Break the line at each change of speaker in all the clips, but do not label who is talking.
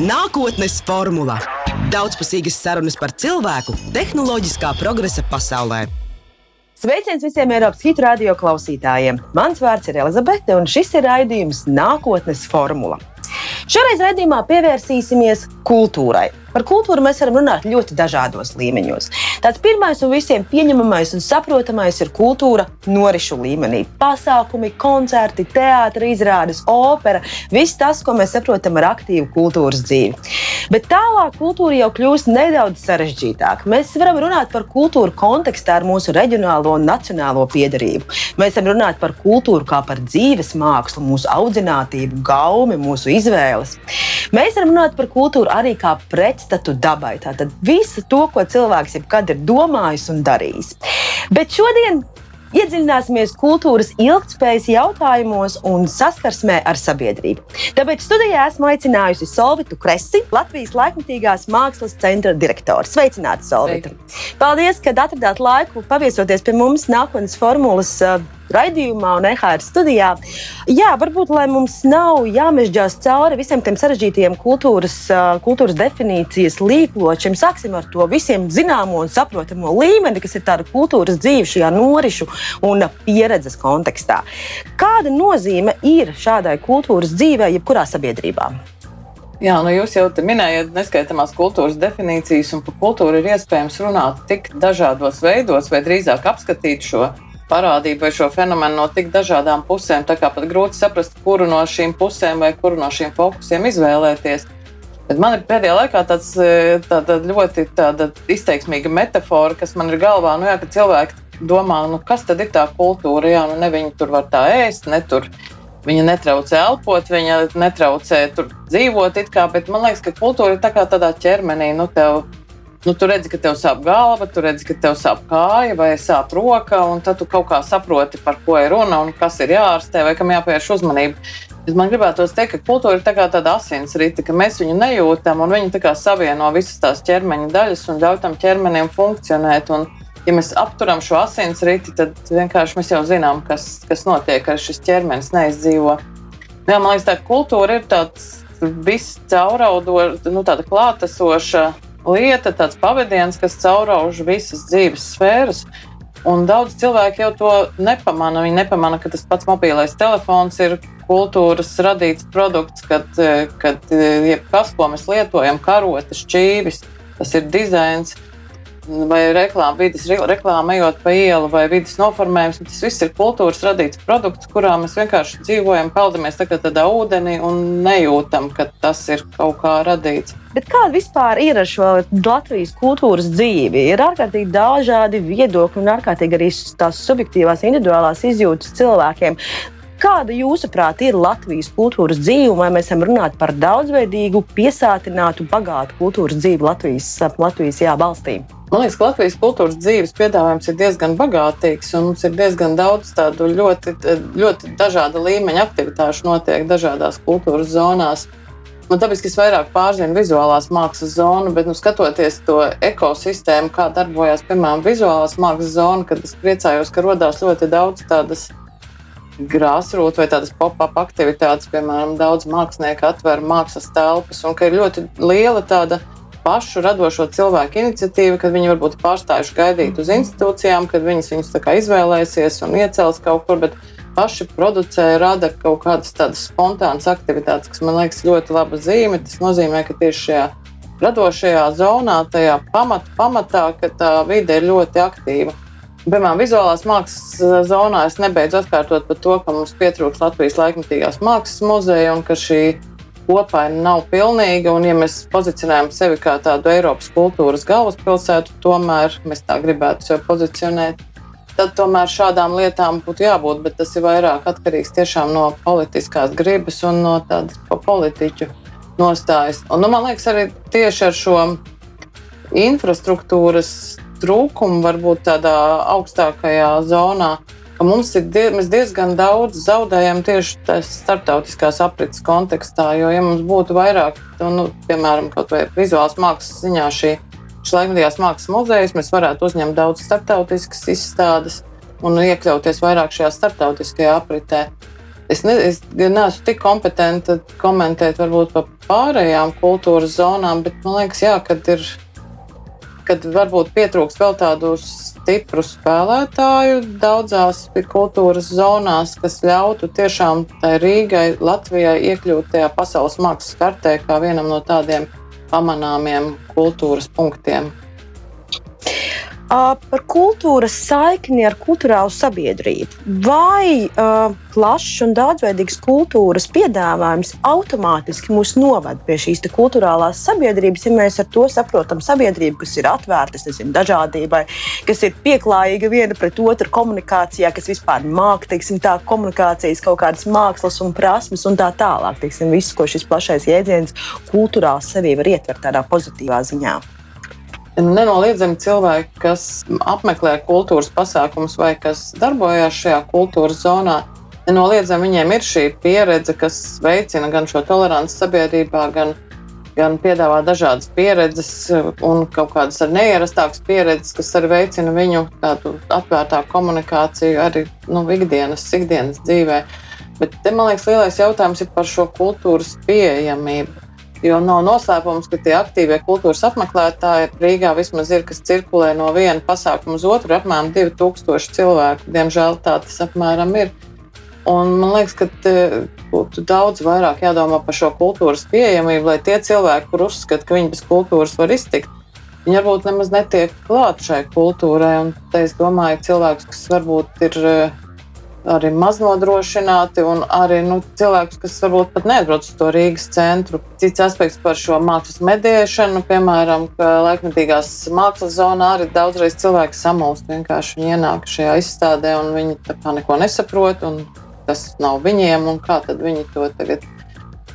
Nākotnes formula - daudzpusīgas sarunas par cilvēku tehnoloģiskā progresa pasaulē. Sveiciens visiem Eiropas hitu radio klausītājiem! Mans vārds ir Elizabete, un šis ir raidījums Nākotnes formula. Šoreiz raidījumā pievērsīsimies kultūrai. Par kultūru mēs varam runāt ļoti dažādos līmeņos. Tāds pirmais un visiem pieņemamais un saprotamais ir kultūra norišu līmenī. Pasākumi, koncerti, teātris, izrādes, opera, viss tas, ko mēs saprotam ar aktīvu kultūras dzīvi. Bet tālāk kultūra jau kļūst nedaudz sarežģītāka. Mēs varam runāt par kultūru kontekstā ar mūsu reģionālo un nacionālo piedarību. Mēs varam runāt par kultūru kā par dzīves mākslu, mūsu audzinātību, gaumi, mūsu izvēles. Mēs varam runāt par kultūru arī kā pret pretstatu dabai. Tātad visu to, ko cilvēks jebkad ir domājis un darījis. Bet šodien Iedziļināsimies kultūras ilgspējas jautājumos un saskarsmē ar sabiedrību. Tāpēc studijā esmu aicinājusi Solvitu Kresi, Latvijas laikmatīgās mākslas centra direktoru. Sveicināti, Solvita! Sveiki. Paldies, ka atradāt laiku paviesoties pie mums nākotnes formulas uh, raidījumā un EHR studijā. Jā, varbūt mums nav jāmežģās cauri visiem tiem sarežģītiem kultūras, kultūras definīcijas līkločiem. Sāksim ar to visiem zināmo un saprotamo līmeni, kas ir tāda kultūras dzīve šajā norišu un pieredzes kontekstā. Kāda nozīme ir šādai kultūras dzīvei, jebkurā sabiedrībā?
Jā, nu jūs jau minējāt neskaitāmās kultūras definīcijas, un par kultūru ir iespējams runāt tik dažādos veidos, vai drīzāk apskatīt šo parādību vai šo fenomenu no tik dažādām pusēm. Tā kā pat grūti saprast, kuru no šīm pusēm vai kuru no šiem fokusiem izvēlēties. Bet man ir pēdējā laikā tāds, e, tāda ļoti tāda izteiksmīga metāfora, kas man ir galvā. Nu, jā, ka cilvēki domā, nu, kas tad ir tā kultūra? Jā, nu, ne viņi tur var tā ēst, ne tur viņa netraucē elpot, viņa netraucē tur dzīvot. Kā, bet man liekas, ka kultūra ir tā kā tādā ķermenī. Nu, tev, Nu, tu redzi, ka tev sāp galva, tu redzi, ka tev sāp kāja vai sāp roka, un tad tu kaut kā saproti, par ko ir runa un kas ir jāārstē vai kam jāpievērš uzmanība. Bet man gribētos teikt, ka kultūra ir tā tāda asinsrite, ka mēs viņu nejūtam un viņi savieno visas tās ķermeņa daļas un ļauj tam ķermenim funkcionēt. Un, ja mēs apturam šo asinsriti, tad vienkārši mēs jau zinām, kas, kas notiek, ka šis ķermenis neizdzīvo. Jā, man liekas, tā kultūra ir tāds viss cauraudoša, nu, tāda klātesoša lieta, tāds pavadiens, kas caurauž visas dzīves sfēras. Un daudz cilvēku jau to nepamana. Viņi nepamana, ka tas pats mobilais telefons ir kultūras radīts produkts, kad, kad jebkas, ko mēs lietojam, karotes, čīvis, tas ir dizains vai reklāma, vidas reklāma, ejot pa ielu, vai vidas noformējums. Tas viss ir kultūras radīts produkts, kurā mēs vienkārši dzīvojam, peldamies tādā ūdenī un nejūtam, ka tas ir kaut kā radīts.
Bet kāda vispār ir ar šo Latvijas kultūras dzīvi? Ir ārkārtīgi dažādi viedokļi un ārkārtīgi arī tās subjektīvās, individuālās izjūtas cilvēkiem. Kāda, jūsuprāt, ir Latvijas kultūras dzīve, vai mēs varam runāt par daudzveidīgu, piesātinātu, bagātu kultūras dzīvi Latvijas, Latvijas jā, valstī?
Man liekas, ka Latvijas kultūras dzīves piedāvājums ir diezgan bagātīgs, un mums ir diezgan daudz tādu ļoti, ļoti dažāda līmeņa aktivitāšu notiek dažādās kultūras zonās. Man tāpēc, es vairāk pārzinu vizuālās mākslas zonu, bet nu, skatoties to ekosistēmu, kā darbojas, piemēram, vizuālās mākslas zona, kad es priecājos, ka radās ļoti daudz tādas grāsrūtu vai tādas pop-up aktivitātes, piemēram, daudz mākslinieku atver mākslas telpas, un ka ir ļoti liela tāda pašu radošo cilvēku iniciatīva, kad viņi varbūt pārstājuši gaidīt uz institūcijām, kad viņas viņus izvēlēsies un iecels kaut kur. Bet paši producē, rada kaut kādas tādas spontānas aktivitātes, kas man liekas ļoti laba zīme. Tas nozīmē, ka tieši šajā radošajā zonā, tajā pamat, pamatā, ka tā vide ir ļoti aktīva. Piemēram, vizuālās mākslas zonā es nebeidzu atkārtot par to, ka mums pietrūks Latvijas laikmatīgās mākslas muzeja un ka šī kopaina nav pilnīga. Un, ja mēs pozicionējam sevi kā tādu Eiropas kultūras galvaspilsētu, tomēr mēs tā gribētu sevi pozicionēt. Tad tomēr šādām lietām būtu jābūt, bet tas ir vairāk atkarīgs no politiskās gribas un no tādas politiķu nostājas. Un, nu, man liekas, arī tieši ar šo infrastruktūras trūkumu, varbūt tādā augstākajā zonā, mums ir die, diezgan daudz zaudējam tieši starptautiskās aprits kontekstā. Jo, ja mums būtu vairāk, nu, piemēram, kaut vai vizuālās mākslas ziņā šī laikmatīgās mākslas muzejas, mēs varētu uzņemt daudz starptautiskas izstādes un iekļauties vairāk šajā starptautiskajā apritē. Es, ne, es neesmu tik kompetenta komentēt varbūt par pārējām kultūras zonām, bet man liekas, jā, kad ir kad varbūt pietrūkst vēl tādu stipru spēlētāju daudzās kultūras zonās, kas ļautu tiešām Rīgai, Latvijai iekļūt tajā pasaules mākslas kartē kā vienam no tādiem pamanāmiem kultūras punktiem
par kultūras saikni ar kultūrālu sabiedrību. Vai uh, plašs un daudzveidīgs kultūras piedāvājums automātiski mūs novada pie šīs kultūrālās sabiedrības, ja mēs ar to saprotam sabiedrību, kas ir atvērta nezinu, dažādībai, kas ir pieklājīga viena pret otru komunikācijā, kas vispār māca tā komunikācijas kaut kādas mākslas un prasmes un tā tālāk. Teiksim, visu, ko šis plašais jēdziens kultūrāls sevī var ietvert tādā pozitīvā ziņā.
Nenoliedzami cilvēki, kas apmeklē kultūras pasākumus vai kas darbojas šajā kultūras zonā, nenoliedzami viņiem ir šī pieredze, kas veicina gan šo toleranci sabiedrībā, gan, gan piedāvā dažādas pieredzes un kaut kādas ar neierastākas pieredzes, kas arī veicina viņu tādu atvērtāku komunikāciju arī nu, ikdienas, ikdienas dzīvē. Bet te, man liekas, lielais jautājums ir par šo kultūras pieejamību. Jo nav noslēpums, ka tie aktīvie kultūras apmeklētāji Rīgā vismaz ir, kas cirkulē no viena pasākuma uz otru, apmēram 2000 cilvēku. Diemžēl tā tas apmēram ir. Un man liekas, ka būtu daudz vairāk jādomā par šo kultūras pieejamību, lai tie cilvēki, kur uzskata, ka viņi bez kultūras var iztikt, viņi varbūt nemaz netiek klāt šai kultūrai. Un es domāju, cilvēks, kas varbūt ir arī maznodrošināti, un arī nu, cilvēkus, kas varbūt pat neatbrauc uz to Rīgas centru. Cits aspekts par šo mākslas medēšanu, piemēram, ka laikmetīgās mākslas zonā arī daudzreiz cilvēki samulst. Vienkārši viņi ienāk šajā izstādē, un viņi tā kā neko nesaprot, un tas nav viņiem, un kā tad viņi to tagad.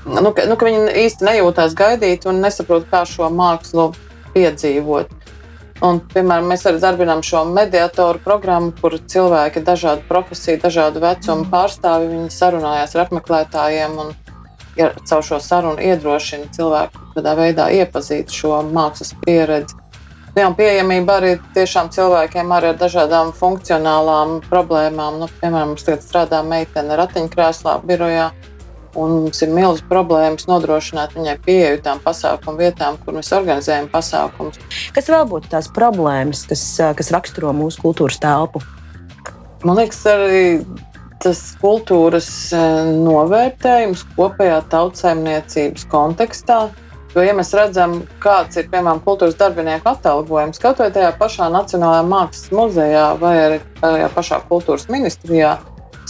Nu, ka, nu, ka viņi īsti nejūtās gaidīt un nesaprot, kā šo mākslu piedzīvot. Un, piemēram, mēs arī darbinām šo mediatoru programmu, kur cilvēki, dažādu profesiju, dažādu vecumu pārstāvi, viņi sarunājās ar apmeklētājiem un ja caur šo sarunu iedrošina cilvēku kādā veidā iepazīt šo mākslas pieredzi. Jā, pieejamība arī tiešām cilvēkiem arī ar dažādām funkcionālām problēmām. Nu, piemēram, mums tagad strādā meitene ratiņkrēslā, birojā. Un mums ir milzīgas problēmas nodrošināt viņai pieeju tām pasākumu vietām, kur mēs organizējam pasākumus.
Kas vēl būtu tās problēmas, kas, kas raksturo mūsu kultūras telpu?
Man liekas, arī tas kultūras novērtējums kopējā tautsājumniecības kontekstā. Jo, ja mēs redzam, kāds ir piemēram kultūras darbinieku atalgojums, kaut vai tajā pašā Nacionālajā mākslas muzejā vai arī tajā pašā kultūras ministrijā,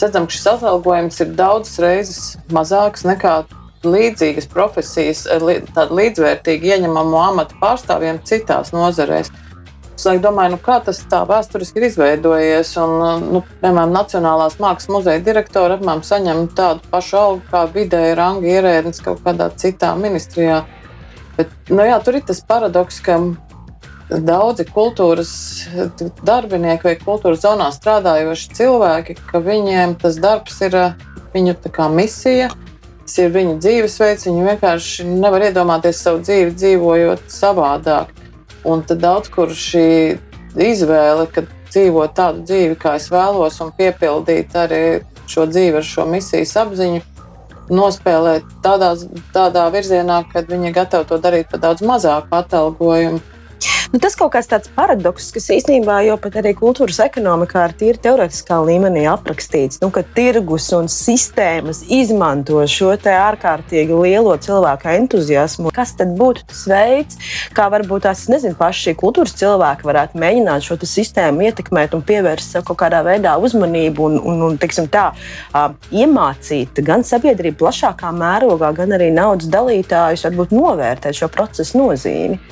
redzam, ka šis atalgojums ir daudzas reizes mazāks nekā līdzīgas profesijas, tāda līdzvērtīga ieņemamo amatu pārstāvjiem citās nozarēs. Es domāju, nu, kā tas tā vēsturiski ir izveidojies. Un, nu, piemēram, Nacionālās mākslas muzeja direktora apmēram saņem tādu pašu algu kā vidēji ranga ierēdnis kaut kādā citā ministrijā. Bet, nu, jā, tur ir tas paradoks, ka daudzi kultūras darbinieki vai kultūras zonā strādājoši cilvēki, ka viņiem tas darbs ir viņu misija. Tas ir viņu dzīvesveids, viņi vienkārši nevar iedomāties savu dzīvi dzīvojot savādāk. Un tad daudz kur šī izvēle, ka dzīvot tādu dzīvi, kā es vēlos, un piepildīt arī šo dzīvi ar šo misijas apziņu, nospēlēt tādā, tādā virzienā, ka viņi ir gatavi to darīt par daudz mazāku atalgojumu
Nu, tas kaut kāds tāds paradoks, kas īstenībā jau pat arī kultūras ekonomikā ir tīri teorētiskā līmenī aprakstīts, nu, ka tirgus un sistēmas izmanto šo ārkārtīgi lielo cilvēku entuziasmu. Kas tad būtu tas veids, kā varbūt tās nezinu, paši kultūras cilvēki varētu mēģināt šo sistēmu ietekmēt un pievērst sev kaut kādā veidā uzmanību un, un, un teiksim, tā, uh, iemācīt gan sabiedrību plašākā mērogā, gan arī naudas dalītājus, varbūt novērtēt šo procesu nozīmi.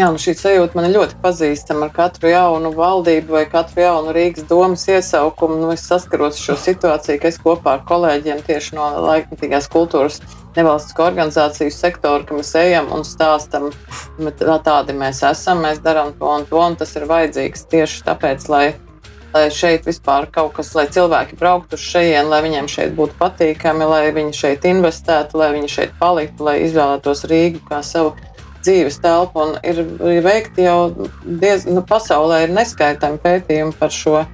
Jā, nu šī sajūta man ir ļoti pazīstama ar katru jaunu valdību vai katru jaunu Rīgas domas iesaukumu. Nu, es saskaros ar šo situāciju, ka es kopā ar kolēģiem tieši no laikmatīgās kultūras nevalstisko organizāciju sektora, ka mēs ejam un stāstam, ka tādi mēs esam, mēs darām to un to, un tas ir vajadzīgs tieši tāpēc, lai, lai šeit vispār kaut kas, lai cilvēki brauktu uz šejienes, lai viņiem šeit būtu patīkami, lai viņi šeit investētu, lai viņi šeit paliktu, lai izvēlētos Rīgu kā savu dzīves telpu. Ir veikti jau diezgan, nu, pasaulē ir neskaitami pētījumi par šo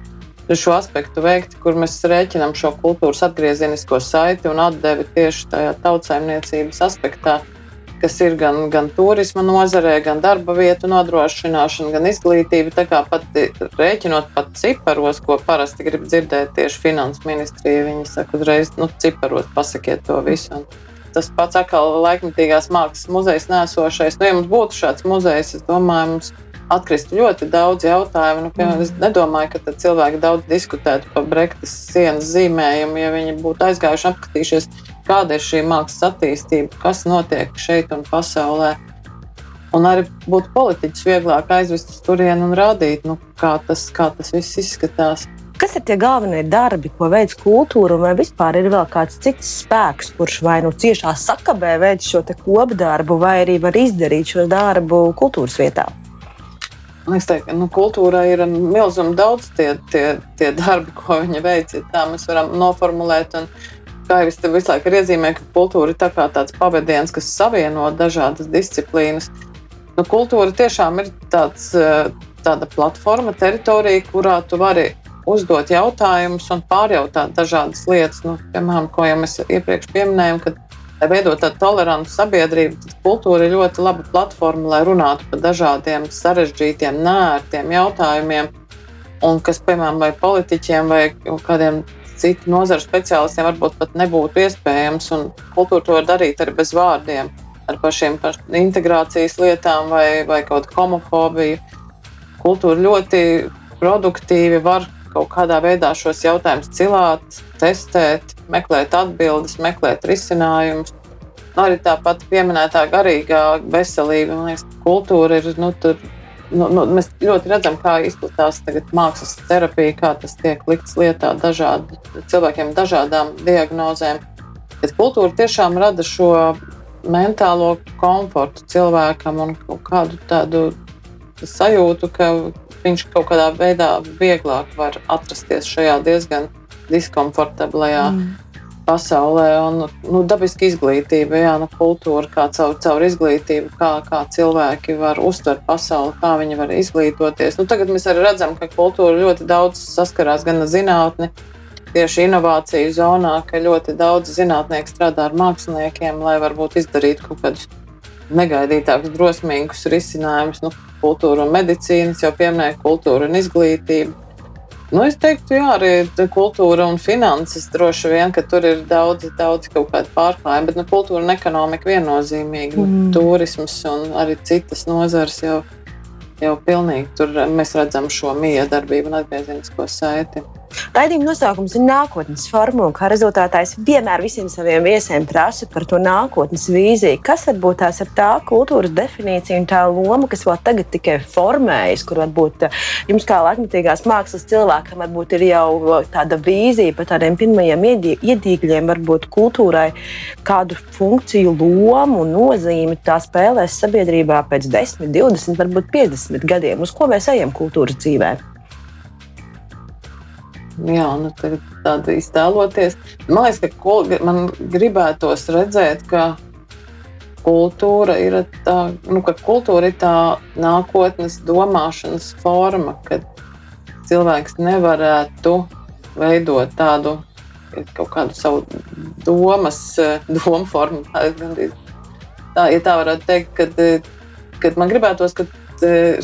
šo aspektu veikti, kur mēs rēķinām šo kultūras atgriezenisko saiti un atdevi tieši tajā tautsājumniecības aspektā, kas ir gan, gan turisma nozarē, gan darba vietu nodrošināšana, gan izglītība. Tā kā pat rēķinot pat ciparos, ko parasti grib dzirdēt tieši finanses ministrija, viņi saka uzreiz, nu, ciparos pasakiet to visu. Un tas pats atkal laikmatīgās mākslas muzejs nesošais. Nu, ja mums būtu šāds muzejs, es domāju, mums atkristu ļoti daudz jautājumu. Nu, piemēram, es nedomāju, ka cilvēki daudz diskutētu par Brektas sienas zīmējumu, ja viņi būtu aizgājuši apskatījušies, kāda ir šī mākslas attīstība, kas notiek šeit un pasaulē. Un arī būtu politiķis vieglāk aizvest uz turieni un rādīt, nu, kā, tas, kā tas viss izskatās.
Kas ir tie galvenie darbi, ko veids kultūra, vai vispār ir vēl kāds cits spēks, kurš vai nu ciešā sakabē veic šo kopdarbu, vai arī var izdarīt šo darbu kultūras vietā?
Man liekas, ka nu, kultūrā ir milzīgi daudz tie, tie, tie darbi, ko viņi veic. Tā mēs varam noformulēt. Un, kā jau es te visu laiku iezīmēju, ka kultūra ir tā tāds pavadiens, kas savieno dažādas disciplīnas. Nu, kultūra tiešām ir tāds, eh, tāda platforma, teritorija, kurā tu vari uzdot jautājumus un pārjautāt dažādas lietas. Nu, piemēram, ko jau mēs iepriekš pieminējām, kad Lai veidotu tādu tolerantu sabiedrību, tad kultūra ir ļoti laba platforma, lai runātu par dažādiem sarežģītiem, nērtiem jautājumiem, un kas, piemēram, vai politiķiem vai kādiem citu nozaru speciālistiem varbūt pat nebūtu iespējams. Kultūra to var darīt arī bez vārdiem, ar pašiem par integrācijas lietām vai, vai kaut kādu homofobiju. Kultūra ļoti produktīvi var kaut kādā veidā šos jautājumus cilāt, testēt, meklēt atbildes, meklēt risinājumus. Nu, arī tāpat pieminētā garīgā veselība, man liekas, kultūra ir. Nu, tur, nu, nu, mēs ļoti redzam, kā izplatās mākslas terapija, kā tas tiek likts lietā dažādi, cilvēkiem ar dažādām diagnozēm. Bet kultūra tiešām rada šo mentālo komfortu cilvēkam un kādu tādu sajūtu, ka viņš kaut kādā veidā vieglāk var atrasties šajā diezgan diskomfortablajā mm. pasaulē. Un, nu, dabiski izglītība, jā, nu, kultūra, kā caur, caur izglītību, kā, kā cilvēki var uztvert pasauli, kā viņi var izglītoties. Nu, tagad mēs arī redzam, ka kultūra ļoti daudz saskarās gan ar zinātni. Tieši inovāciju zonā, ka ļoti daudz zinātnieku strādā ar māksliniekiem, lai varbūt izdarītu kaut kādus negaidītākus, drosmīgus risinājumus. Nu, kultūra un medicīnas, jau pieminēja kultūra un izglītība. Nu, es teiktu, jā, arī kultūra un finanses droši vien, ka tur ir daudz, daudz kaut kāda pārklājuma, bet nu, kultūra un ekonomika viennozīmīgi. Nu, mm. Turisms un arī citas nozares jau, jau pilnīgi tur mēs redzam šo miedarbību un atgriezenisko saiti.
Raidījuma nosaukums ir nākotnes formula, kā rezultātā es vienmēr visiem saviem viesiem prasu par to nākotnes vīziju. Kas varbūt tās ir tā kultūras definīcija un tā loma, kas vēl tagad tikai formējas, kur varbūt eh, jums kā laikmatīgās mākslas cilvēkam varbūt ir jau tāda vīzija par tādiem pirmajiem iedīgļiem, varbūt kultūrai, kādu funkciju, lomu un nozīmi tā spēlēs sabiedrībā pēc 10, 20, varbūt 50 gadiem, uz ko mēs ejam kultūras dzīvēm
jā, nu, tāda iztēloties. Man liekas, ka kul, man gribētos redzēt, ka kultūra ir tā, nu, ka kultūra ir tā nākotnes domāšanas forma, kad cilvēks nevarētu veidot tādu kaut kādu savu domas, domu formu. Tā, ja tā varētu teikt, kad, kad man gribētos, ka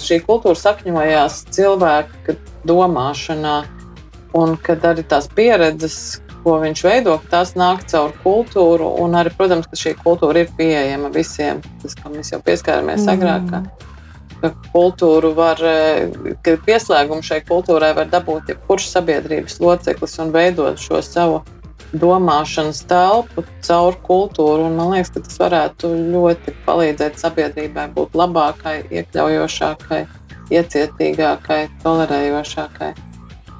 šī kultūra sakņojās cilvēka domāšanā, Un kad arī tās pieredzes, ko viņš veido, tās nāk caur kultūru. Un arī, protams, ka šī kultūra ir pieejama visiem. Tas, kā mēs jau pieskārāmies mm. agrāk, kultūru var, ka pieslēgumu šai kultūrai var dabūt jebkurš sabiedrības loceklis un veidot šo savu domāšanas telpu caur kultūru. Un man liekas, ka tas varētu ļoti palīdzēt sabiedrībai būt labākai, iekļaujošākai, iecietīgākai, tolerējošākai.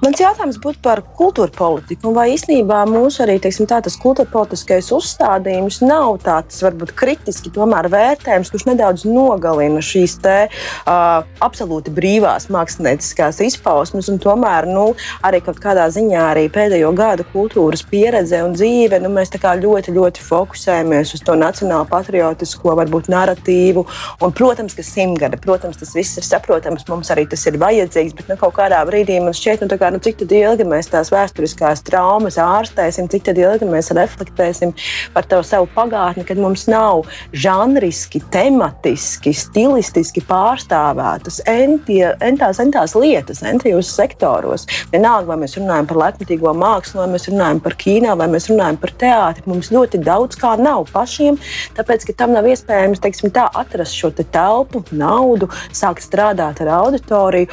Mans jautājums būtu par kultūra politiku. Vai īstenībā mūsu arī teiksim, tā, tas kultūra politiskais uzstādījums nav tāds varbūt kritiski vērtējums, kurš nedaudz nogalina šīs te, uh, absolūti brīvās mākslinieckās izpausmes. Tomēr nu, arī kaut kādā ziņā arī pēdējo gadu kultūras pieredze un dzīve, nu, mēs ļoti, ļoti fokusējamies uz to nacionālo patriotisko varbūt narratīvu. Un, protams, ka simtgade, protams, tas viss ir saprotams, mums arī tas ir vajadzīgs, bet nu, kaut kādā brīdī man šķiet, nu, nu, cik ilgi mēs tās vēsturiskās traumas ārstēsim, cik ilgi mēs reflektēsim par to savu pagātni, kad mums nav žanriski, tematiski, stilistiski pārstāvētas entās, entās lietas, entijos sektoros. Vienalga, vai mēs runājam par laikmatīgo mākslu, vai mēs runājam par kīnā, vai mēs runājam par teātri, mums ļoti daudz kā nav pašiem, tāpēc, ka tam nav iespējams, teiksim, tā atrast šo te telpu, naudu, sākt strādāt ar auditoriju.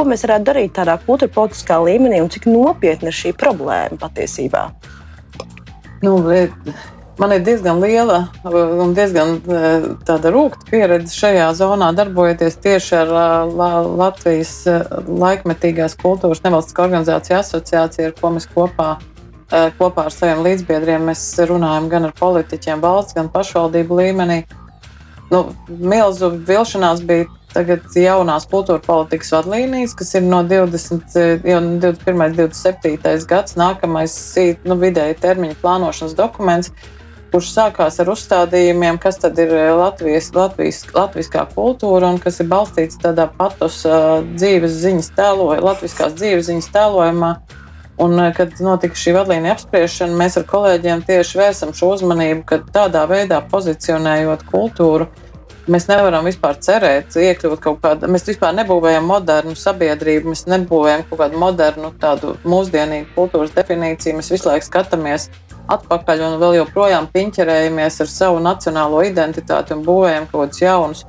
Ko mēs varētu darīt tādā kultūra politiskā līmenī un cik nopietna ir šī problēma patiesībā?
Nu, man ir diezgan liela un diezgan tāda rūkta pieredze šajā zonā, darbojoties tieši ar Latvijas laikmetīgās kultūras nevalstiskā organizācija asociāciju, ar ko mēs kopā kopā ar saviem līdzbiedriem runājam gan ar politiķiem, valsts, gan pašvaldību līmenī. Nu, milzu vilšanās bija tagad jaunās kultūra politikas vadlīnijas, kas ir no 20, jau 21. 27. gads, nākamais nu, vidēji termiņa plānošanas dokuments, kurš sākās ar uzstādījumiem, kas tad ir Latvijas, Latvijas, latviskā kultūra un kas ir balstīts tādā patos dzīves ziņas tēlojumā, latviskās dzīves ziņas tēlojumā. Un, kad notika šī vadlīnija apspriešana, mēs ar kolēģiem tieši vērsam šo uzmanību, ka tādā veidā pozicionējot kultūru, uh, Mēs nevaram vispār cerēt, iekļūt kaut kādā. Mēs vispār nebūvējam modernu sabiedrību, mēs nebūvējam kaut kādu modernu, tādu mūsdienīgu kultūras definīciju. Mēs visu laiku skatāmies atpakaļ un vēl joprojām piņķerējamies ar savu nacionālo identitāti un būvējam kaut kādus jaunus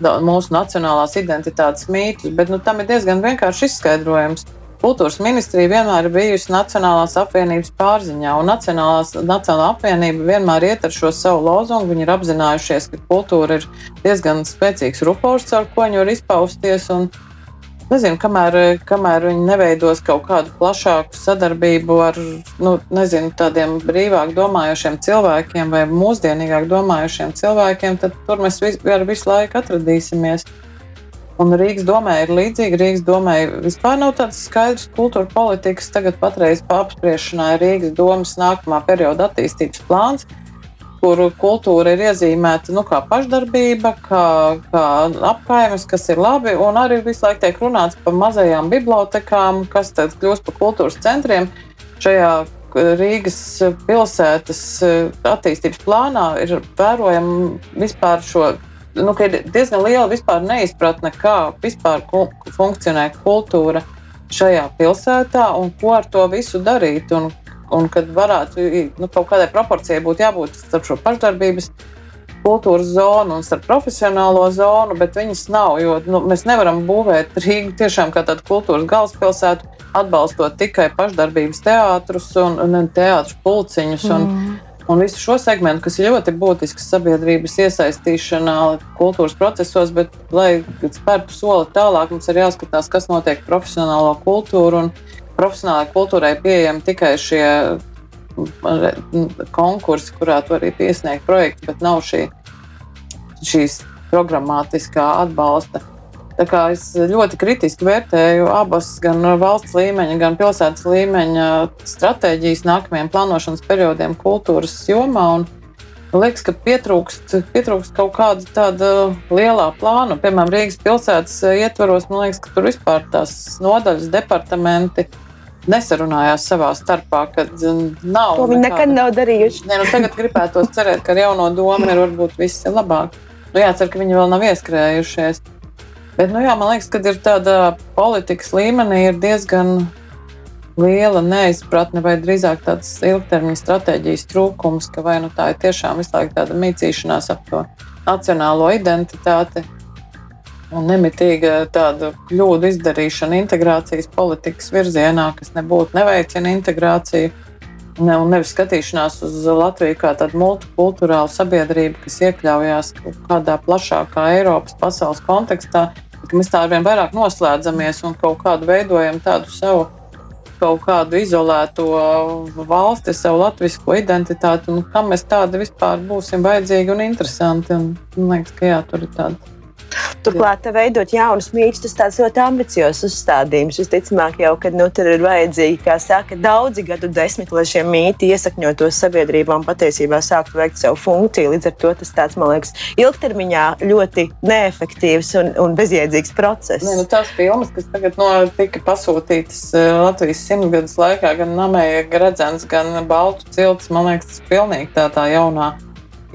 mūsu nacionālās identitātes mītus. Bet nu, tam ir diezgan vienkārši izskaidrojums. Kultūras ministrija vienmēr ir bijusi Nacionālās apvienības pārziņā, un Nacionālās, Nacionālā apvienība vienmēr iet ar šo savu lozungu. Viņi ir apzinājušies, ka kultūra ir diezgan spēcīgs rupors, ar ko viņi var izpausties. Un, nezinu, kamēr, kamēr viņi neveidos kaut kādu plašāku sadarbību ar nu, nezinu, tādiem brīvāk domājošiem cilvēkiem vai mūsdienīgāk domājošiem cilvēkiem, tad tur mēs vis, visu laiku atradīsimies. Un Rīgas domē ir līdzīga. Rīgas domē vispār nav tādas skaidras kultūra politikas. Tagad patreiz apspriešanā ir Rīgas domas nākamā perioda attīstības plāns, kur kultūra ir iezīmēta nu, kā pašdarbība, kā, kā apgājums, kas ir labi. Un arī visu laiku tiek runāts par mazajām bibliotekām, kas tad kļūst par kultūras centriem. Šajā Rīgas pilsētas attīstības plānā ir vērojama vispār šo nu, ir diezgan liela neizpratne, kā vispār funkcionē kultūra šajā pilsētā un ko ar to visu darīt. Un, un kad varētu nu, kaut kādai proporcijai būt jābūt starp šo pašdarbības kultūras zonu un starp profesionālo zonu, bet viņas nav. Jo nu, mēs nevaram būvēt Rīgu tiešām kā tādu kultūras galvaspilsētu, atbalstot tikai pašdarbības teātrus un, un teātrus pulciņus. Un, mm un visu šo segmentu, kas ir ļoti būtisks sabiedrības iesaistīšanā, kultūras procesos, bet, lai spērtu soli tālāk, mums ir jāskatās, kas notiek profesionālo kultūru. Profesionālajai kultūrai pieejami tikai šie konkursi, kurā tu vari iesniegt projektu, bet nav šī, šīs programmatiskā atbalsta. Es ļoti kritiski vērtēju abas, gan valsts līmeņa, gan pilsētas līmeņa stratēģijas nākamajiem plānošanas periodiem kultūras jomā. Un, Liekas, ka pietrūkst, pietrūkst kaut kāda tāda lielā plāna. Piemēram, Rīgas pilsētas ietvaros, man liekas, ka tur vispār tās nodaļas departamenti nesarunājās savā starpā, kad nav.
To viņi nekad nav darījuši.
Nē, nu tagad gribētos cerēt, ka ar jauno domu ir varbūt viss ir labāk. Nu, jācer, ka viņi vēl nav ieskrējušies. Bet, nu, jā, man liekas, ka ir tāda politikas līmenī ir diezgan liela neizpratne, vai drīzāk tāds ilgtermiņa stratēģijas trūkums, ka vai nu tā ir tiešām visu laiku tāda mītīšanās ap to nacionālo identitāti un nemitīga tāda kļūdu izdarīšana integrācijas politikas virzienā, kas nebūtu neveicina integrāciju. Ne, un nevis skatīšanās uz Latviju kā tādu multikulturālu sabiedrību, kas iekļaujās kaut kādā plašākā Eiropas pasaules kontekstā, ka mēs tā arvien vairāk noslēdzamies un kaut kādu veidojam tādu savu kaut kādu izolēto valsti, savu latviešu identitāti, un kam mēs tādi vispār būsim vajadzīgi un interesanti. Un, man liekas, ka jā, tur ir tāda
Turklāt, veidot jaunus mītus, tas tāds ļoti ambiciozs uzstādījums. Visticamāk, jau kad nu, tur ir vajadzīgi, kā saka, daudzi gadu desmiti, lai šie mīti iesakņotos sabiedrībā un patiesībā sāktu veikt savu funkciju. Līdz ar to tas tāds, man liekas, ilgtermiņā ļoti neefektīvs un, un bezjēdzīgs process.
Ne, nu, tās filmas, kas tagad no, tika pasūtītas eh, Latvijas simtgadus laikā, gan Namēja Gradzens, gan Baltu cilts, man liekas, tas pilnīgi tā, tā jaunā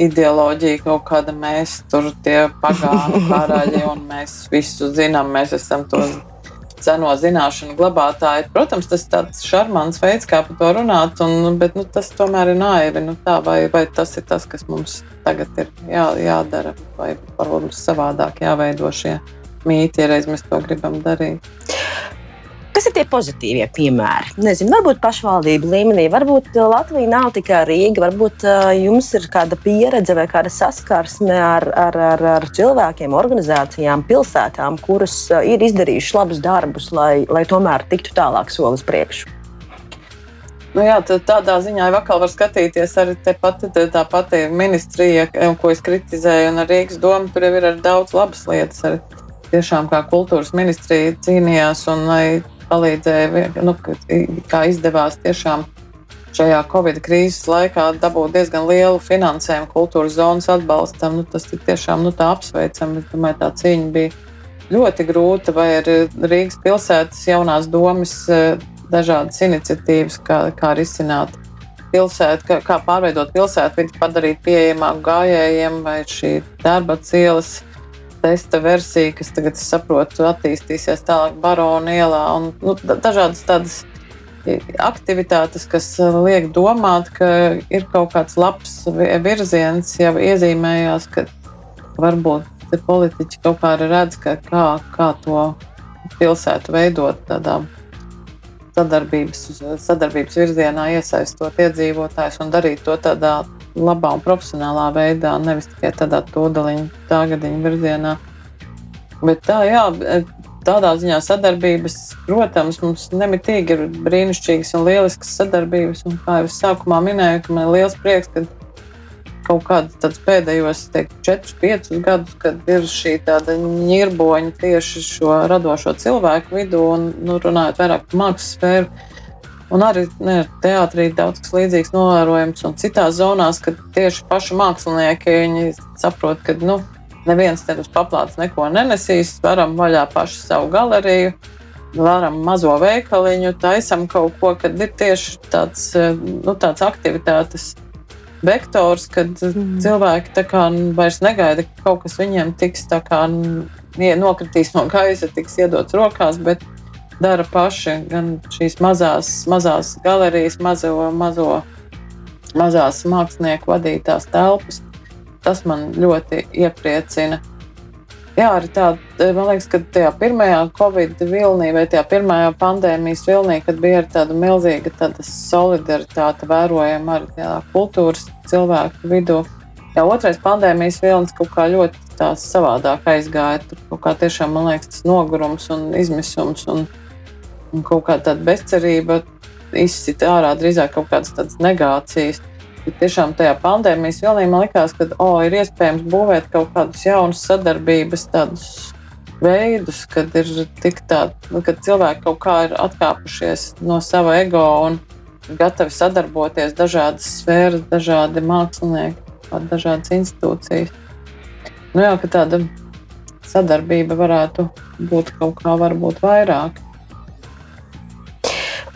ideoloģija, kaut kāda mēs tur tie pagānu karaļi un mēs visu zinām, mēs esam to seno zināšanu glabātāji. Protams, tas ir tāds šarmants veids, kā par to runāt, un, bet nu, tas tomēr ir naivi. Nu, tā, vai, vai tas ir tas, kas mums tagad ir jā, jādara, vai varbūt mums savādāk jāveido šie mīti, ja reiz mēs to gribam darīt.
Kas ir tie pozitīvie piemēri? Nezinu, varbūt pašvaldību līmenī, varbūt uh, Latvija nav tikai Rīga, varbūt uh, jums ir kāda pieredze vai kāda saskarsme ar, ar, ar, ar cilvēkiem, organizācijām, pilsētām, kuras ir izdarījušas labus darbus, lai, lai tomēr tiktu tālāk solis priekšu.
Nu jā, tādā ziņā jau atkal var skatīties arī pati, tā pati ministrija, ko es kritizēju, un arī Rīgas doma. Tur jau ir daudz labas lietas. Arī tiešām kā kultūras ministrija cīnījās un palīdzēja, nu, kā izdevās tiešām šajā Covid krīzes laikā dabūt diezgan lielu finansējumu kultūras zonas atbalstam. Nu, tas ir tiešām nu, apsveicami. Es domāju, tā cīņa bija ļoti grūta, vai ar Rīgas pilsētas jaunās domas eh, dažādas iniciatīvas, kā, kā risināt pilsētu, kā, kā pārveidot pilsētu, padarīt pieejamāku gājējiem, vai šī darba cielas testa versija, kas tagad, saprotu, attīstīsies tālāk Barona ielā un nu, dažādas tādas aktivitātes, kas liek domāt, ka ir kaut kāds labs virziens, jau iezīmējās, ka varbūt politiķi kaut kā redz, ka kā, kā to pilsētu veidot tādā sadarbības, sadarbības virzienā, iesaistot iedzīvotājus un darīt to tādā labā un profesionālā veidā, nevis tikai tādā tūdaļiņa, tāgadiņa virzienā. Bet tā, jā, tādā ziņā sadarbības, protams, mums nemitīgi ir brīnišķīgas un lieliskas sadarbības. Un kā jau es sākumā minēju, man ir liels prieks, ka kaut kādus pēdējos teiktu, 4, 5 gadus, kad ir šī tāda ņirboņa tieši šo radošo cilvēku vidū un nu, runājot vairāk par mākslas sfēru Un arī ne, teātrī daudz kas līdzīgs novērojams, un citās zonās, kad tieši paši mākslinieki saprot, ka nu, neviens te uz paplātes neko nenesīs, varam vaļā paši savu galeriju, varam mazo veikaliņu, taisam kaut ko, kad ir tieši tāds, nu, tāds aktivitātes vektors, kad mm. cilvēki kā vairs negaida, ka kaut kas viņiem tiks tā kā nokritīs no gaisa, tiks iedots rokās, bet dara paši. Gan šīs mazās, mazās galerijas, mazo, mazo, mazās mākslinieku vadītās telpas. Tas man ļoti iepriecina. Jā, arī tā, man liekas, ka tajā pirmajā Covid vilnī vai tajā pirmajā pandēmijas vilnī, kad bija tāda milzīga tāda solidaritāte vērojama arī kultūras cilvēku vidū. Jā, otrais pandēmijas vilnis kaut kā ļoti savādāk aizgāja. Tur kaut kā tiešām, man liekas, tas nogurums un izmisums un un kaut kāda tāda bezcerība izsita ārā drīzāk kaut kādas tādas negācijas. Bet tiešām tajā pandēmijas vilnī man likās, ka oh, ir iespējams būvēt kaut kādus jaunus sadarbības tādus veidus, kad ir tik tādi, nu, kad cilvēki kaut kā ir atkāpušies no sava ego un gatavi sadarboties dažādas sfēras, dažādi mākslinieki, dažādas institūcijas. Nu jā, ka tāda sadarbība varētu būt kaut kā varbūt vairāk.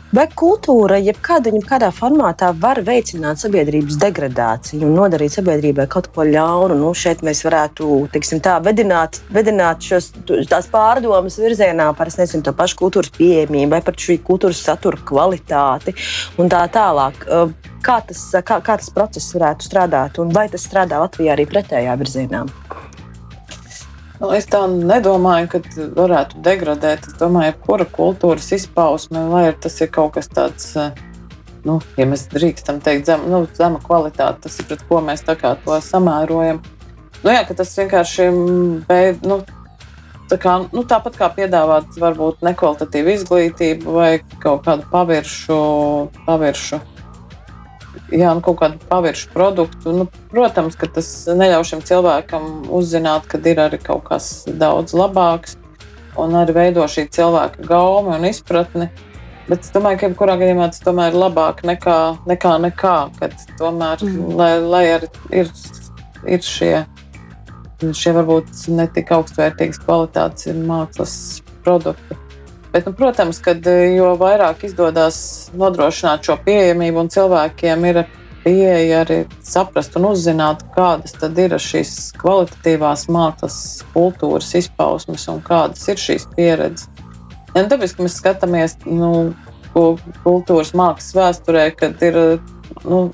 Vai kultūra, jebkāda, jebkādā formātā var veicināt sabiedrības degradāciju un nodarīt sabiedrībai kaut ko ļaunu? Nu, šeit mēs varētu teiksim, tā, vedināt, vedināt šos, tās pārdomas virzienā par nezinu, to pašu kultūras pieejamību vai par šī kultūras satura kvalitāti un tā tālāk. Kā tas, kā, kā tas process varētu strādāt un vai tas strādā Latvijā arī pretējā virzienā?
Nu, es tā nedomāju, ka varētu degradēt. Es domāju, kura kultūras izpausme, lai tas ir kaut kas tāds, eh, nu, ja mēs drīkstam teikt, zem, nu, zema kvalitāte, tas ir pret ko mēs tā kā to samērojam. Nu, jā, tas vienkārši beid, nu, tā kā, nu, tāpat kā piedāvāt varbūt nekvalitatīvu izglītību vai kaut kādu paviršu, paviršu jā, nu, kaut kādu paviršu produktu. Nu, protams, ka tas neļauj šim cilvēkam uzzināt, ka ir arī kaut kas daudz labāks un arī veido šī cilvēka gaumi un izpratni. Bet es domāju, ka jebkurā gadījumā tas tomēr ir labāk nekā nekā. nekā kad tomēr, mm. lai, lai arī ir, ir šie, šie varbūt ne tik augstvērtīgas kvalitātes mākslas produkti. Bet, nu, protams, ka jo vairāk izdodas nodrošināt šo pieejamību, un cilvēkiem ir pieeja arī saprast un uzzināt, kādas ir šīs kvalitatīvās mākslas, kultūras izpausmes un kādas ir šīs pieredzes. Ja, nu, tāpēc, mēs skatāmies nu, kultūras mākslas vēsturē, kad ir nu,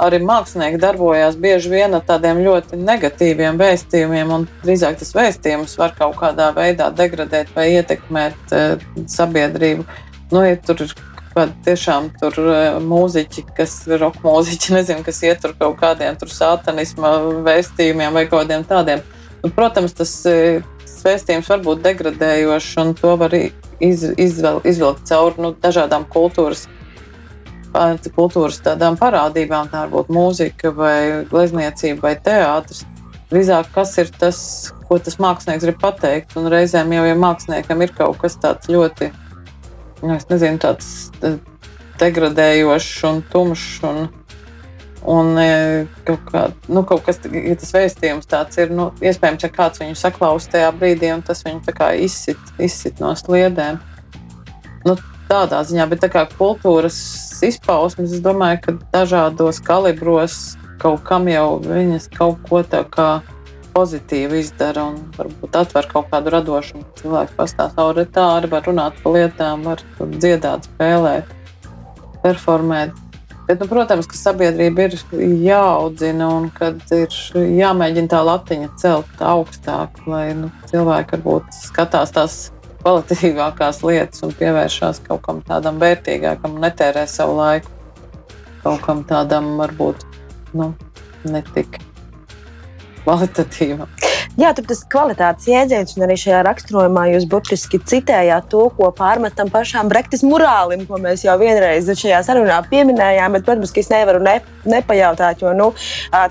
arī mākslinieki darbojās bieži vien ar tādiem ļoti negatīviem vēstījumiem, un drīzāk tas vēstījums var kaut kādā veidā degradēt vai ietekmēt uh, sabiedrību. Nu, ja tur ir tiešām tur uh, mūziķi, kas ir roka mūziķi, nezinu, kas ietur kaut kādiem sātanisma vēstījumiem vai kaut kādiem tādiem. Nu, protams, tas uh, vēstījums var būt degradējošs, un to var iz, izvel, izvilkt cauri nu, dažādām kultūras. Kultūras tādām parādībām, tā var būt mūzika, vai glezniecība, vai teātris. Drīzāk, kas ir tas, ko tas mākslinieks grib pateikt. Un reizēm jau, ja māksliniekam ir kaut kas tāds ļoti, nu, nezinu, tāds degradējošs un tumšs un Un e, kaut, kā, nu, kaut kas, ja tas vēstījums tāds ir, nu, iespējams, ka kāds viņu saklaus tajā brīdī, un tas viņu izsit, izsit no sliedēm. Tādā ziņā, bet tā kā kultūras izpausmes, es domāju, ka dažādos kalibros kaut kam jau viņas kaut ko tā kā pozitīvi izdara un varbūt atver kaut kādu radošumu. Ka tā arī var runāt par lietām, var dziedāt, spēlēt, performēt. Bet, nu, protams, ka sabiedrība ir jāaudzina un kad ir jāmēģina tā latiņa celt augstāk, lai nu, cilvēki varbūt skatās tās kvalitatīvākās lietas un pievēršās kaut kam tādam vērtīgākam, netērē savu laiku kaut kam tādam varbūt nu, netik kvalitatīvam.
Jā, tur tas kvalitātes jēdziens, un arī šajā raksturojumā jūs burtiski citējāt to, ko pārmetam pašām Brektas morālim, ko mēs jau vienreiz šajā sarunā pieminējām. Bet, protams, es nevaru ne, nepajautāt, jo, nu,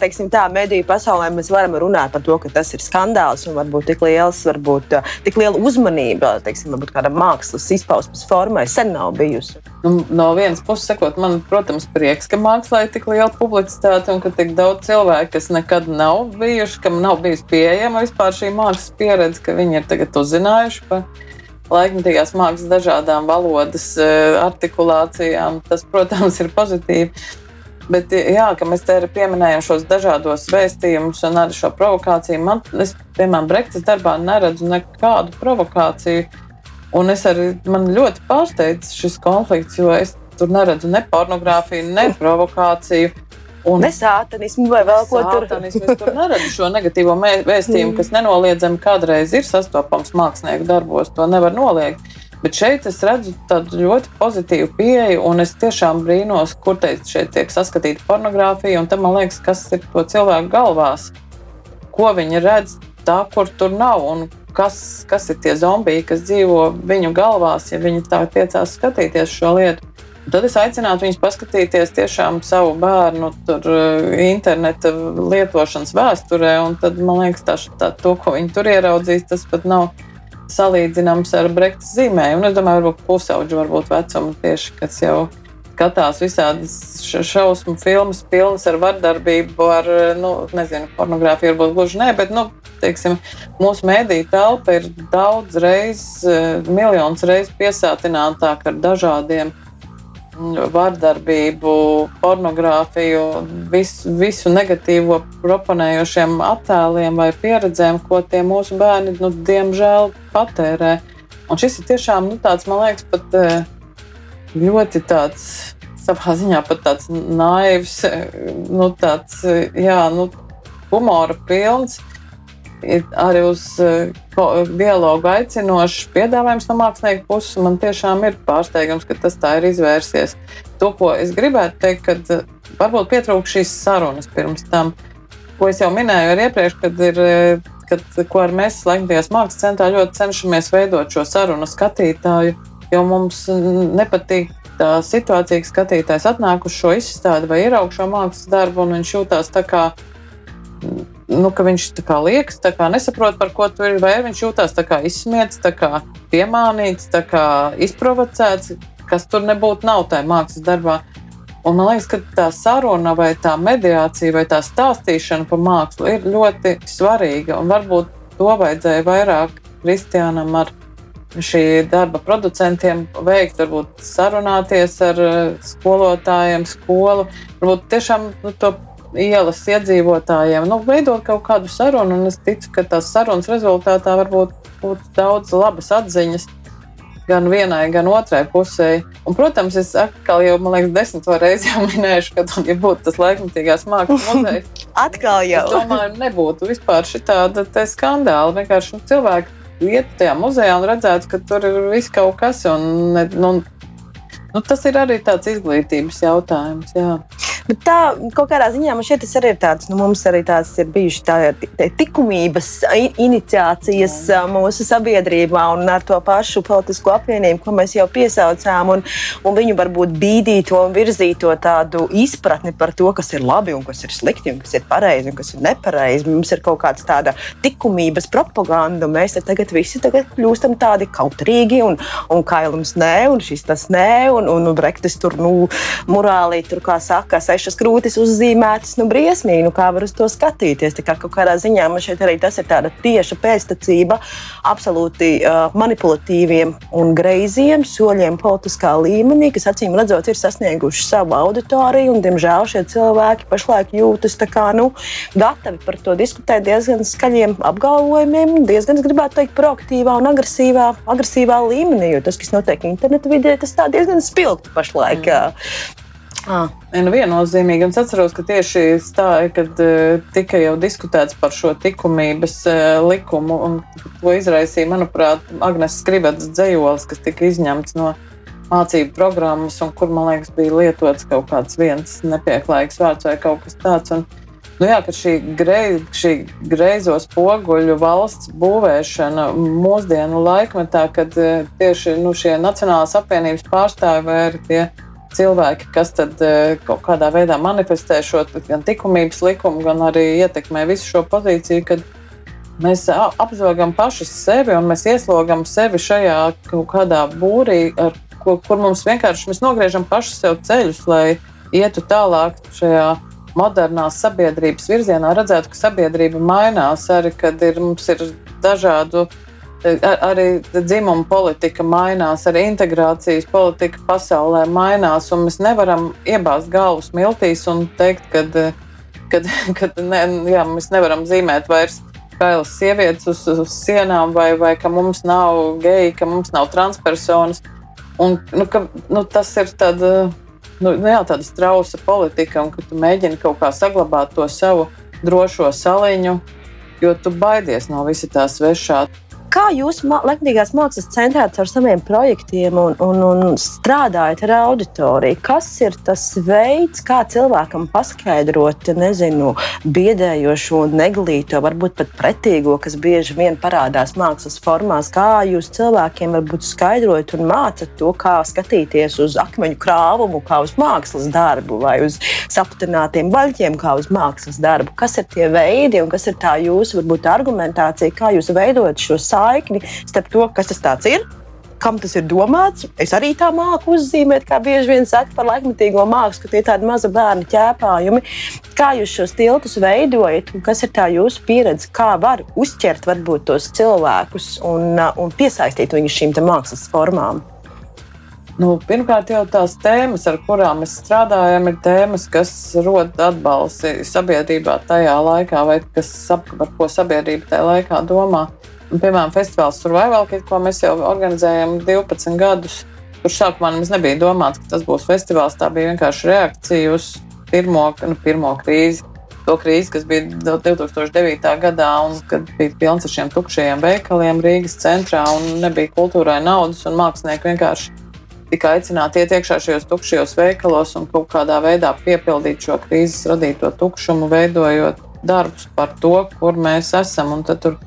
teiksim, tā mediju pasaulē mēs varam runāt par to, ka tas ir skandāls un varbūt tik liels, varbūt tik liela uzmanība, teiksim, varbūt kāda mākslas izpausmes formai sen nav bijusi.
Nu, no vienas puses, sakot, man, protams, prieks, ka mākslā ir tik liela publicitāte un ka tik daudz cilvēku, kas nekad nav bijuši, kam nav bijis pieejami pieejama vispār šī mākslas pieredze, ka viņi ir tagad uzzinājuši par laikmatīgās mākslas dažādām valodas eh, artikulācijām. Tas, protams, ir pozitīvi. Bet, jā, ka mēs te pieminējam šos dažādos vēstījumus un arī šo provokāciju. Man, es, piemēram, Brektas darbā neredzu nekādu provokāciju. Un es arī man ļoti pārsteidz šis konflikts, jo es tur neredzu ne pornogrāfiju, ne provokāciju.
Un ne sātanismu vai vēl ko
tur. Es tur neredzu šo negatīvo vēstījumu, kas nenoliedzami kādreiz ir sastopams mākslinieku darbos. To nevar noliegt. Bet šeit es redzu tādu ļoti pozitīvu pieeju, un es tiešām brīnos, kur teikt, šeit tiek saskatīta pornogrāfija. Tam man liekas, kas ir to cilvēku galvās, ko viņi redz tā, kur tur nav. Un kas, kas ir tie zombiji, kas dzīvo viņu galvās, ja viņi tā tiecās skatīties šo lietu. Tad es aicinātu viņus paskatīties tiešām savu bērnu tur, eh, interneta lietošanas vēsturē, un tad man liekas, tā, tā, to, ko viņi tur ieraudzīs, tas pat nav salīdzināms ar Brekta zīmējumu. Es domāju, varbūt pusauģi, varbūt vecuma tieši, kas jau skatās visādas šausmu filmas, pilnas ar vardarbību, ar, nu, nezinu, pornogrāfiju, varbūt gluži nē, bet, nu, teiksim, mūsu mēdīņu telpa ir daudz reizes, eh, miljonus reizes piesātinātāka ar dažādiem vardarbību, pornogrāfiju, visu, visu negatīvo proponējošiem attēliem vai pieredzēm, ko tie mūsu bērni, nu, diemžēl, patērē. Un šis ir tiešām nu, tāds, man liekas, pat eh, ļoti tāds. Savā ziņā pat tāds naivs, eh, nu, tāds, eh, jā, nu, humora pilns ir arī uz eh, dialogu aicinošs piedāvājums no mākslinieka puses. Man tiešām ir pārsteigums, ka tas tā ir izvērsies. To, ko es gribētu teikt, kad eh, varbūt pietrūkst šīs sarunas pirms tam, ko es jau minēju arī iepriekš, kad ir. Kad, ko ar mēs laikmatīgās mākslas centrā ļoti cenšamies veidot šo sarunu skatītāju jo mums nepatīk tā situācija, ka skatītājs atnāk uz šo izstādi vai ierauga šo mākslas darbu, un viņš jūtas tā kā. Nu, ka viņš tā kā liekas, tā kā nesaprot, par ko tur ir, vai viņš jūtas tā kā izsmiets, tā kā piemānīts, tā kā izprovocēts, kas tur nebūtu nav tajā mākslas darbā. Un man liekas, ka tā saruna, vai tā mediācija, vai tā stāstīšana par mākslu ir ļoti svarīga. Un varbūt to vajadzēja vairāk Kristiānam ar šī darba producentiem veikt, varbūt sarunāties ar eh, skolotājiem, skolu, varbūt tiešām nu, to ielas iedzīvotājiem, nu, veidot kaut kādu sarunu. Es ticu, ka tās sarunas rezultātā varbūt būtu daudz labas atziņas. Gan vienai, gan otrai pusē. Un, protams, es atkal jau, man liekas, desmit reizes jau minēšu, ka, ja būtu tas laikmatīgās mākslas muzejs,
atkal jau.
Es domāju, nebūtu vispār šī tāda skandāla. Vienkārši nu, cilvēki iet tajā muzejā un redzētu, ka tur ir viss kaut kas. Un, nu, nu, tas ir arī tāds izglītības jautājums. Jā.
Bet tā kaut kādā ziņā man šķiet, tas arī ir tāds, nu, mums arī tās ir bijušas tā, tā likumības iniciācijas mūsu sabiedrībā un ar to pašu politisko apvienību, ko mēs jau piesaucām, un, un viņu varbūt bīdīto un virzīto tādu izpratni par to, kas ir labi un kas ir slikti un kas ir pareizi un kas ir nepareizi. Mums ir kaut kāda tāda likumības propaganda, un mēs tagad visi tagad kļūstam tādi kautrīgi un, un kailums nē, un šis tas nē, un, un, un brektis tur, nu, morāli tur, kā saka, sešas krūtis uzzīmētas, nu, briesmīgi, nu, kā var uz to skatīties. Tā kā kaut kādā ziņā man šeit arī tas ir tāda tieša pēctecība absolūti uh, manipulatīviem un greiziem soļiem politiskā līmenī, kas acīm redzot ir sasnieguši savu auditoriju, un, diemžēl, šie cilvēki pašlaik jūtas kā, nu, gatavi par to diskutēt diezgan skaļiem apgalvojumiem, diezgan, gribētu teikt, proaktīvā un agresīvā, agresīvā līmenī, jo tas, kas notiek interneta vidē, tas tā diezgan spilgti pašlaik. Mm.
Ah. Nu, viennozīmīgi. Es atceros, ka tieši stāja, kad uh, tika jau diskutēts par šo likumības uh, likumu, un to izraisīja, manuprāt, Agnēs Skribats dzējolis, kas tika izņemts no mācību programmas, un kur, man liekas, bija lietots kaut kāds viens nepieklājīgs vārds vai kaut kas tāds. Un, Nu jā, ka šī, grei, šī greizo spoguļu valsts būvēšana mūsdienu laikmetā, kad tieši nu, šie Nacionālās apvienības pārstāvji vai arī tie cilvēki, kas tad e, kaut kādā veidā manifestē šo gan likumības likumu, gan arī ietekmē visu šo pozīciju, kad mēs apzogam paši sevi un mēs ieslogam sevi šajā kaut kādā būrī, ar, kur, kur mums vienkārši mēs nogriežam paši sev ceļus, lai ietu tālāk šajā modernās sabiedrības virzienā, redzētu, ka sabiedrība mainās arī, kad ir, mums ir dažādu Ar, arī dzimuma politika mainās, arī integrācijas politika pasaulē mainās, mēs nevaram iebāzt galvas miltīs un teikt, ka ne, jā, mēs nevaram zīmēt vairs kailas sievietes uz, uz sienām, vai, vai ka mums nav geji, ka mums nav transpersonas. Un, nu, ka, nu, tas ir tāda, nu, nu, jā, tāda strausa politika, un ka tu mēģini kaut kā saglabāt to savu drošo saliņu, jo tu baidies no visa tā svešā.
Kā jūs Latvijas mākslas centrā ar saviem projektiem un, un, un strādājat ar auditoriju? Kas ir tas veids, kā cilvēkam paskaidrot, nezinu, biedējošo, neglīto, varbūt pat pretīgo, kas bieži vien parādās mākslas formās? Kā jūs cilvēkiem varbūt skaidrojat un mācat to, kā skatīties uz akmeņu krāvumu, kā uz mākslas darbu, vai uz saptinātiem baļķiem, kā uz mākslas darbu? Kas ir tie veidi un kas ir tā jūsu varbūt argumentācija, kā jūs veidojat šo savu? Saikni starp to, kas tas ir. Kam tas ir domāts? Es arī tā māku uzzīmēt, kā bieži vien saka par laikmatīgo mākslu, ka tie ir tādi mazi bērni ķēpājumi. Kā jūs šos tiltus veidojat, un kas ir tā jūsu pieredze, kā var uzķert varbūt tos cilvēkus un, un piesaistīt viņus šīm mākslas formām?
Nu, pirmkārt, jau tās tēmas, ar kurām mēs strādājam, ir tēmas, kas rod atbalstu sabiedrībā tajā laikā, vai kas par ko sabiedrība tajā laikā domā. Piemēram, festivāls Survival ko mēs jau organizējam 12 gadus. Tur sākumā mums nebija domāts, ka tas būs festivāls. Tā bija vienkārši reakcija uz pirmo, nu, pirmo krīzi. To krīzi, kas bija 2009. gadā, un kad bija pilns ar šiem tukšajiem veikaliem Rīgas centrā, un nebija kultūrai naudas, un mākslinieki vienkārši tika aicināti iet iekšā šajos tukšajos veikalos un kaut kādā veidā piepildīt šo krīzes radīto tukšumu, veidojot darbus par to, kur mēs esam. Un tad tur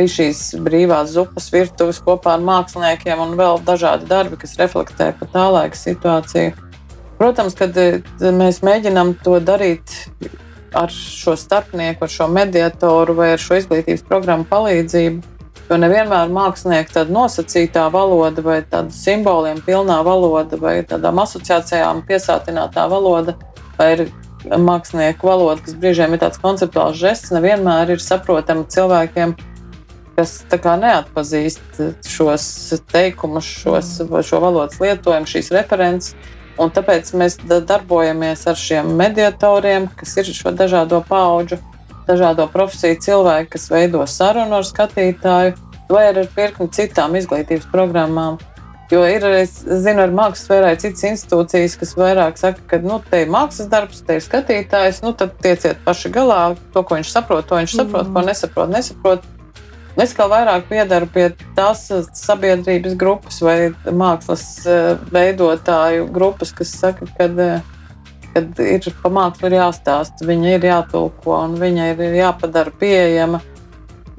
bija šīs brīvās zupas virtuves kopā ar māksliniekiem un vēl dažādi darbi, kas reflektē pa tā laika situāciju. Protams, kad mēs mēģinām to darīt ar šo starpnieku, ar šo mediatoru vai ar šo izglītības programmu palīdzību, Jo nevienmēr mākslinieki tāda nosacītā valoda, vai tāda simboliem pilnā valoda, vai tādām asociācijām piesātinātā valoda, vai ir mākslinieku valoda, kas brīžiem ir tāds konceptuāls žests, nevienmēr ir saprotama cilvēkiem, kas neatpazīst šos teikumus, šos, šo valodas lietojumu, šīs references. Un tāpēc mēs darbojamies ar šiem mediatoriem, kas ir šo dažādo pauģu dažādo profesiju cilvēki, kas veido sarunu ar skatītāju, vai ar virkni citām izglītības programmām. Jo ir, es zinu, ar mākslas sfērā citas institūcijas, kas vairāk saka, ka, nu, te ir mākslas darbs, te ir skatītājs, nu, tad tieciet paši galā. To, ko viņš saprot, to viņš saprot, mm. ko nesaprot, nesaprot. Es kā vairāk piedaru pie tās sabiedrības grupas vai mākslas eh, veidotāju grupas, kas saka, ka uh, kad ir pa mākslu ir jāstāsta, viņa ir jātulko un viņa ir jāpadara pieejama.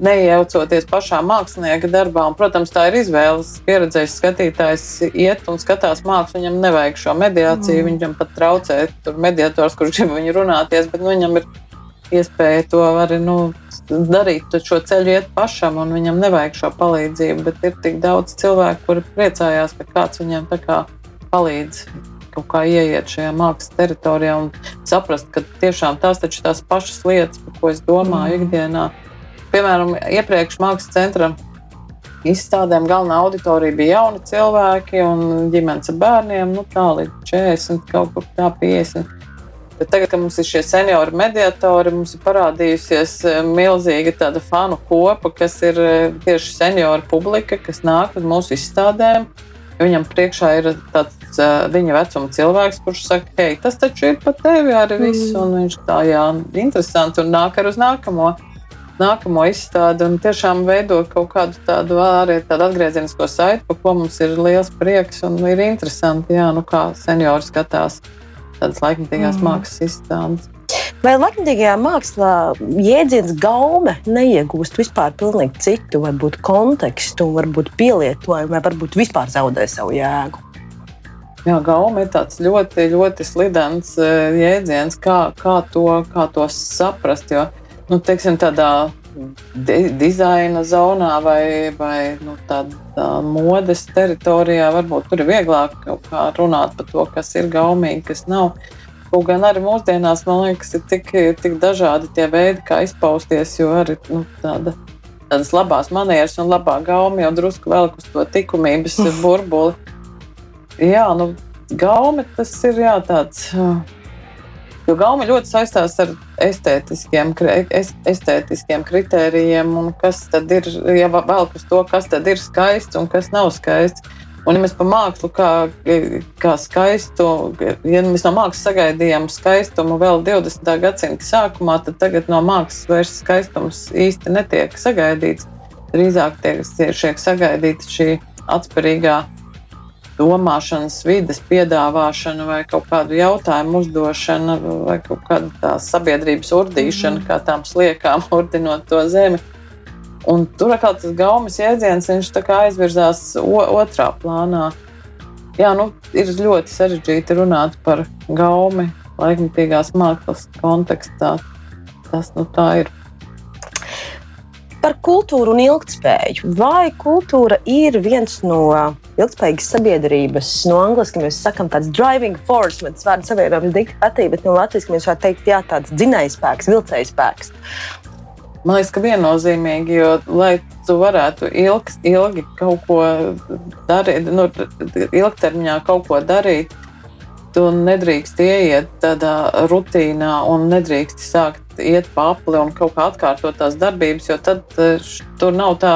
Neiejaucoties pašā mākslinieka darbā, un, protams, tā ir izvēles. Pieredzējis skatītājs iet un skatās mākslu, viņam nevajag šo mediāciju, mm. viņam pat traucē tur mediators, kurš grib viņu runāties, bet nu, viņam ir iespēja to arī nu, darīt, šo ceļu iet pašam, un viņam nevajag šo palīdzību. Bet ir tik daudz cilvēku, kuri priecājās, ka kāds viņiem palīdz kaut kā ieiet šajā mākslas teritorijā un saprast, ka tiešām tās taču tās pašas lietas, par ko es domāju mm. ikdienā. Piemēram, iepriekš mākslas centra izstādēm galvenā auditorija bija jauni cilvēki un ģimenes ar bērniem, nu tā līdz 40, kaut kur tā 50. Bet tagad, kad mums ir šie seniori mediatori, mums ir parādījusies eh, milzīga tāda fanu kopa, kas ir eh, tieši senioru publika, kas nāk uz mūsu izstādēm. Viņam priekšā ir tāds uh, viņa vecuma cilvēks, kurš saka, hei, tas taču ir pat tevi arī viss. Mm. Un viņš tā, jā, interesanti, un nāk ar uz nākamo. Nākamo izstādi un tiešām veido kaut kādu tādu arī tādu atgriezenisko saiti, par ko mums ir liels prieks un ir interesanti, jā, nu kā seniori skatās tādas laikmatīgās mm. mākslas izstādes.
Vai laikmatīgajā mākslā jēdziens gaume neiegūst vispār pilnīgi citu, varbūt kontekstu, varbūt pielietojumu, vai varbūt vispār zaudē savu jēgu?
Jā, gauma ir tāds ļoti, ļoti slidens e, jēdziens, kā, kā, to, kā to saprast. Jo, nu, teiksim, tādā di dizaina zonā vai, vai nu, tādā modes teritorijā varbūt tur ir vieglāk runāt par to, kas ir gaumīgi, kas nav. Kaut gan arī mūsdienās, man liekas, ir tik, tik dažādi tie veidi, kā izpausties, jo arī nu, tāda, tādas labās manieres un labā gauma jau drusku velk uz to likumības burbuli. Jā, nu, gaumi tas ir jā, tāds. Jo gauma ļoti saistās ar estētiskiem, estētiskiem kritērijiem, un kas tad ir, ja vēl uz to, kas tad ir skaists un kas nav skaists. Un, ja mēs par mākslu kā, kā skaistu, ja mēs no mākslas sagaidījām skaistumu vēl 20. gadsimta sākumā, tad tagad no mākslas vairs skaistums īsti netiek sagaidīts. Drīzāk tiek, tiek sagaidīta šī atspērīgā domāšanas vidas piedāvāšana, vai kaut kādu jautājumu uzdošana, vai kaut kāda sabiedrības urdīšana, -hmm. kā tām sliekām, urdinot to zemi. Un tur atkal tas gaumas jēdziens, viņš aizvirzās otrā plānā. Jā, nu, ir ļoti sarežģīti runāt par gaumi laikmatīgās mākslas kontekstā. Tas nu, tā ir.
Par kultūru un ilgspēju. Vai kultūra ir viens no ilgspējīgas sabiedrības, no angļuiski mēs sakām, tāds driving force, bet tas vārds savienojums dikti patīk, bet no latviešu mēs varētu teikt, jā, tāds dzinējspēks, vilcējspēks.
Man liekas, ka viennozīmīgi, jo, lai tu varētu ilgs, ilgi kaut ko darīt, nu, ilgtermiņā kaut ko darīt, tu nedrīkst ieiet tādā rutīnā un nedrīkst sākt iet apli un kaut kā atkārtot tās darbības, jo tad eh, tur nav tā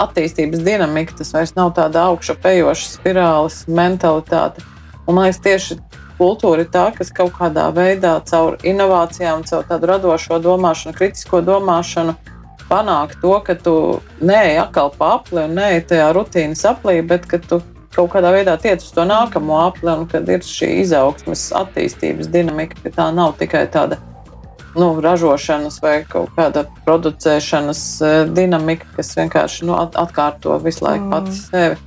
attīstības dinamika, tas vairs nav tāda augšupejoša spirāles mentalitāte. Un, man liekas, tieši kultūra ir tā, kas kaut kādā veidā caur inovācijām, caur tādu radošo domāšanu, kritisko domāšanu panāk to, ka tu neej atkal apli un neej tajā rutīnas aplī, bet ka tu kaut kādā veidā tiec uz to nākamo apli un kad ir šī izaugsmes, attīstības dinamika, ka tā nav tikai tāda nu, ražošanas vai kaut kāda producēšanas dinamika, kas vienkārši nu, atkārto visu laiku mm. pati sevi.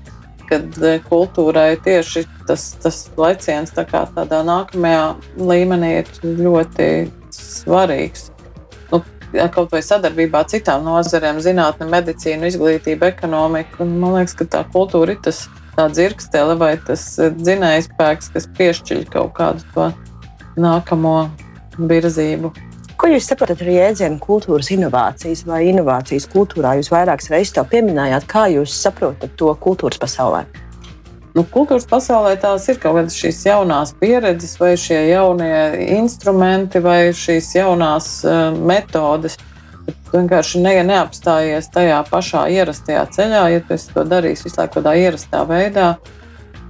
Kad kultūrai tieši tas, tas leciens tā kā tādā nākamajā līmenī ir ļoti svarīgs. Nu, kaut vai sadarbībā ar citām nozarēm, zinātnē, medicīnu, izglītību, ekonomiku. Man liekas, ka tā kultūra ir tas dzirkstele vai tas dzinējspēks, kas piešķir kaut kādu to nākamo virzību.
Ko jūs saprotat ar jēdzienu kultūras inovācijas vai inovācijas kultūrā? Jūs vairākas reizes to pieminējāt. Kā jūs saprotat to kultūras pasaulē?
Nu, kultūras pasaulē tās ir kaut kādas šīs jaunās pieredzes, vai šie jaunie instrumenti, vai šīs jaunās uh, metodes. Tu vienkārši ne, neapstājies tajā pašā ierastajā ceļā, ja tu to darīsi visu laiku tādā ierastā veidā.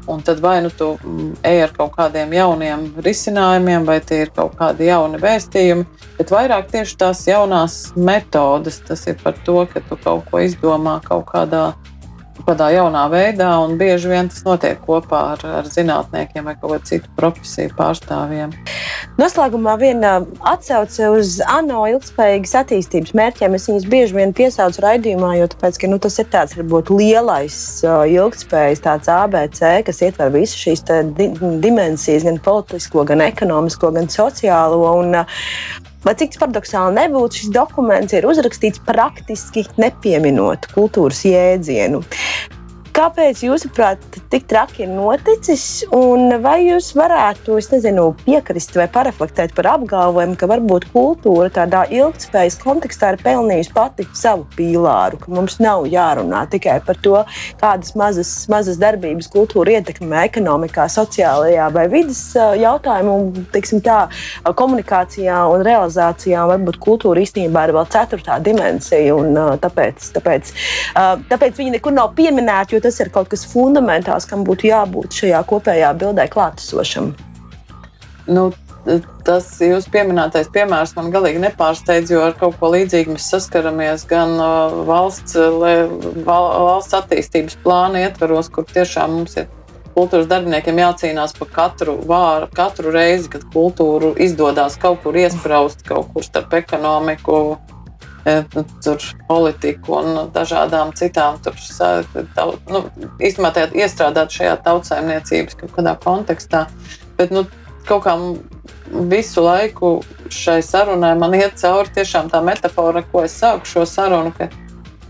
Un tad vai nu tu mm, ej ar kaut kādiem jauniem risinājumiem, vai tie ir kaut kādi jauni vēstījumi, bet vairāk tieši tās jaunās metodes. Tas ir par to, ka tu kaut ko izdomā kaut kādā kādā jaunā veidā, un bieži vien tas notiek kopā ar, ar zinātniekiem vai kaut kādu citu profesiju pārstāvjiem.
Noslēgumā viena atsauce uz ANO ilgspējīgas attīstības mērķiem. Es viņus bieži vien piesaucu raidījumā, jo tāpēc, ka, nu, tas ir tāds varbūt lielais ilgspējas tāds ABC, kas ietver visas šīs di dimensijas, gan politisko, gan ekonomisko, gan sociālo. Un, Lai cik tas paradoxāli nebūtu, šis dokuments ir uzrakstīts praktiski nepieminot kultūras jēdzienu. Kāpēc, jūsuprāt, tik traki ir noticis? Un vai jūs varētu nezinu, piekrist vai pareflektēt par apgalvojumu, ka varbūt kultūra tādā ilgspējas kontekstā ir pelnījusi pati savu pīlāru, ka mums nav jārunā tikai par to, kādas mazas, mazas darbības kultūra ietekmē ekonomikā, sociālajā vai vidas jautājumu, teiksim, tā, komunikācijā un realizācijā. Varbūt kultūra īstenībā ir vēl ceturtā dimensija, un tāpēc, tāpēc, tāpēc viņi nekur nav pieminēti tas ir kaut kas fundamentāls, kam būtu jābūt šajā kopējā bildē klātesošam.
Nu, tas jūsu pieminētais piemērs man galīgi nepārsteidz, jo ar kaut ko līdzīgu mēs saskaramies gan uh, valsts, valsts attīstības plāna ietveros, kur tiešām mums ir kultūras darbiniekiem jācīnās par katru vāru, katru reizi, kad kultūru izdodas kaut kur iesprāst, kaut kur starp ekonomiku, tur politiku un dažādām citām, tur, nu, īstenībā tā iestrādāt šajā tautsājumniecības kaut kādā kontekstā. Bet, nu, kaut kā visu laiku šai sarunai man iet cauri tiešām tā metāfora, ko es sāku šo sarunu. Ka,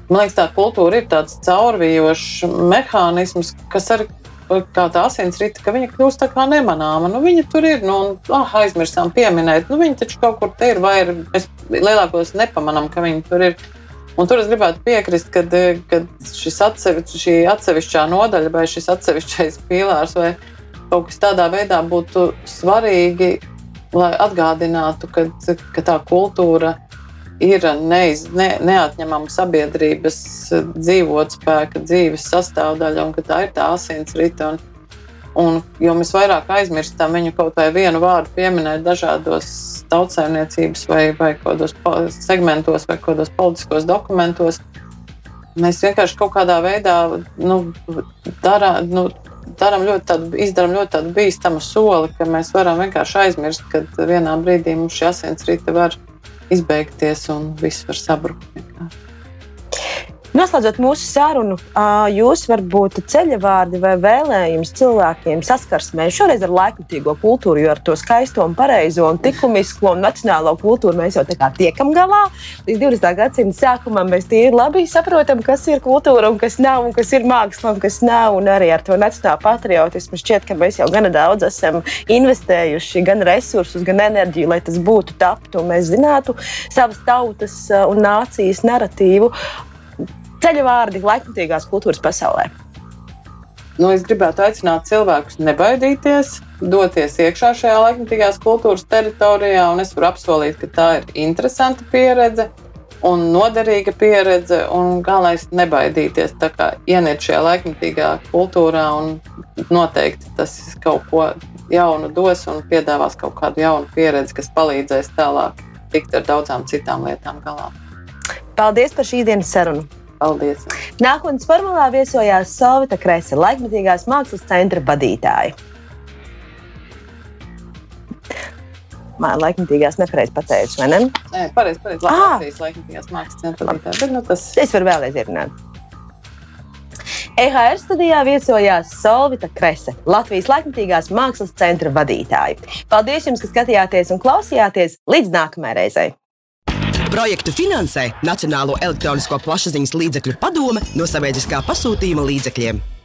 man liekas, tā kultūra ir tāds caurvijošs mehānisms, kas arī kā tā asinsrite, ka viņa kļūst tā kā nemanāma. Nu, viņa tur ir, nu, un, ah, aizmirsām pieminēt. Nu, viņa taču kaut kur te ir, vai ir, mēs lielākos nepamanām, ka viņa tur ir. Un tur es gribētu piekrist, ka šis atsevišķi, šī atsevišķā nodaļa vai šis atsevišķais pīlārs vai kaut kas tādā veidā būtu svarīgi, lai atgādinātu, ka, ka tā kultūra ir ir neiz, ne, neatņemama sabiedrības dzīvotspēka, dzīves sastāvdaļa, un ka tā ir tā asins rita. Un, un, jo mēs vairāk aizmirstam viņu kaut vai vienu vārdu pieminēt dažādos tautsājumniecības vai, vai kādos segmentos vai kādos politiskos dokumentos, mēs vienkārši kaut kādā veidā nu, darām. Nu, Darām ļoti tādu, izdarām ļoti tādu bīstamu soli, ka mēs varam vienkārši aizmirst, ka vienā brīdī mums šī asinsrite var izbeigties un viss var sabrukt. Vienkārši.
Noslēdzot mūsu sarunu, jūs varbūt ceļavārdi vai vēlējums cilvēkiem saskarsmē šoreiz ar laikmatīgo kultūru, jo ar to skaisto un pareizo un likumisko un nacionālo kultūru mēs jau tā kā tiekam galā. Līdz 20. gadsimta sākumam mēs tīri labi saprotam, kas ir kultūra un kas nav, un kas ir māksla un kas nav. Un arī ar to nacionālo patriotismu šķiet, ka mēs jau gana daudz esam investējuši gan resursus, gan enerģiju, lai tas būtu taptu un mēs zinātu savas tautas un nācijas narratīvu ceļu vārdi laikmatīgās kultūras pasaulē?
Nu, es gribētu aicināt cilvēkus nebaidīties, doties iekšā šajā laikmatīgās kultūras teritorijā. Es varu apsolīt, ka tā ir interesanta pieredze un noderīga pieredze. Un galvenais ir nebaidīties. Kā ieniet šajā laikmatīgā kultūrā, un noteikti tas kaut ko jaunu dos un piedāvās kaut kādu jaunu pieredzi, kas palīdzēs tālāk tikt ar daudzām citām lietām galā.
Paldies par šīs dienas sarunu!
Paldies!
Nākotnes formulā viesojās Solvita Krese, laikmetīgās mākslas centra vadītāja. laikmatīgās nepareizi pateicu, vai ne?
Nē, pareizi, pareizi. Latvijas laikmatīgās mākslas centra vadītāja. Bet, nu, tas...
Es varu vēlreiz ierunāt. EHR studijā viesojās Solvita Krese, Latvijas laikmatīgās mākslas centra vadītāja. Paldies jums, ka skatījāties un klausījāties! Līdz nākamajai reizei!
Projektu finansē Nacionālo elektronisko plašsaziņas līdzekļu padome no sabiedriskā pasūtījuma līdzekļiem.